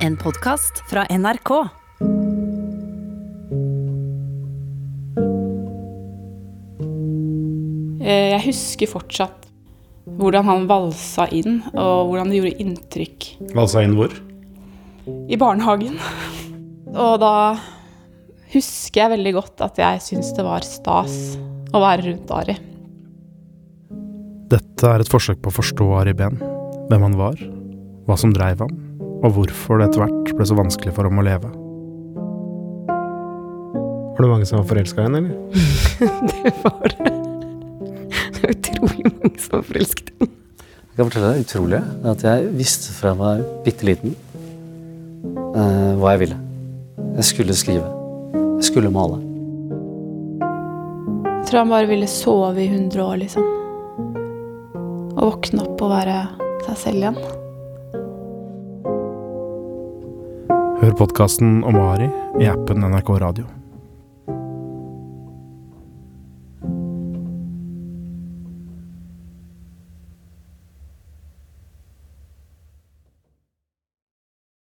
En podkast fra NRK. Eh, Jeg husker fortsatt hvordan han valsa inn, og hvordan det gjorde inntrykk Valsa inn hvor? i barnehagen. Og da husker jeg veldig godt at jeg syntes det var stas å være rundt Ari. Dette er et forsøk på å forstå Ari Behn. Hvem han var, hva som dreiv ham, og hvorfor det etter hvert ble så vanskelig for ham å leve. Var det mange som var forelska i henne, eller? Det var det. Det er utrolig mange som var forelsket i henne. Jeg kan fortelle deg utrolig at jeg visste fra jeg var bitte liten uh, hva jeg ville. Jeg skulle skrive. Jeg skulle male. Jeg tror han bare ville sove i 100 år, liksom. Og våkne opp og være seg selv igjen. Hør podkasten om Ari i appen NRK Radio.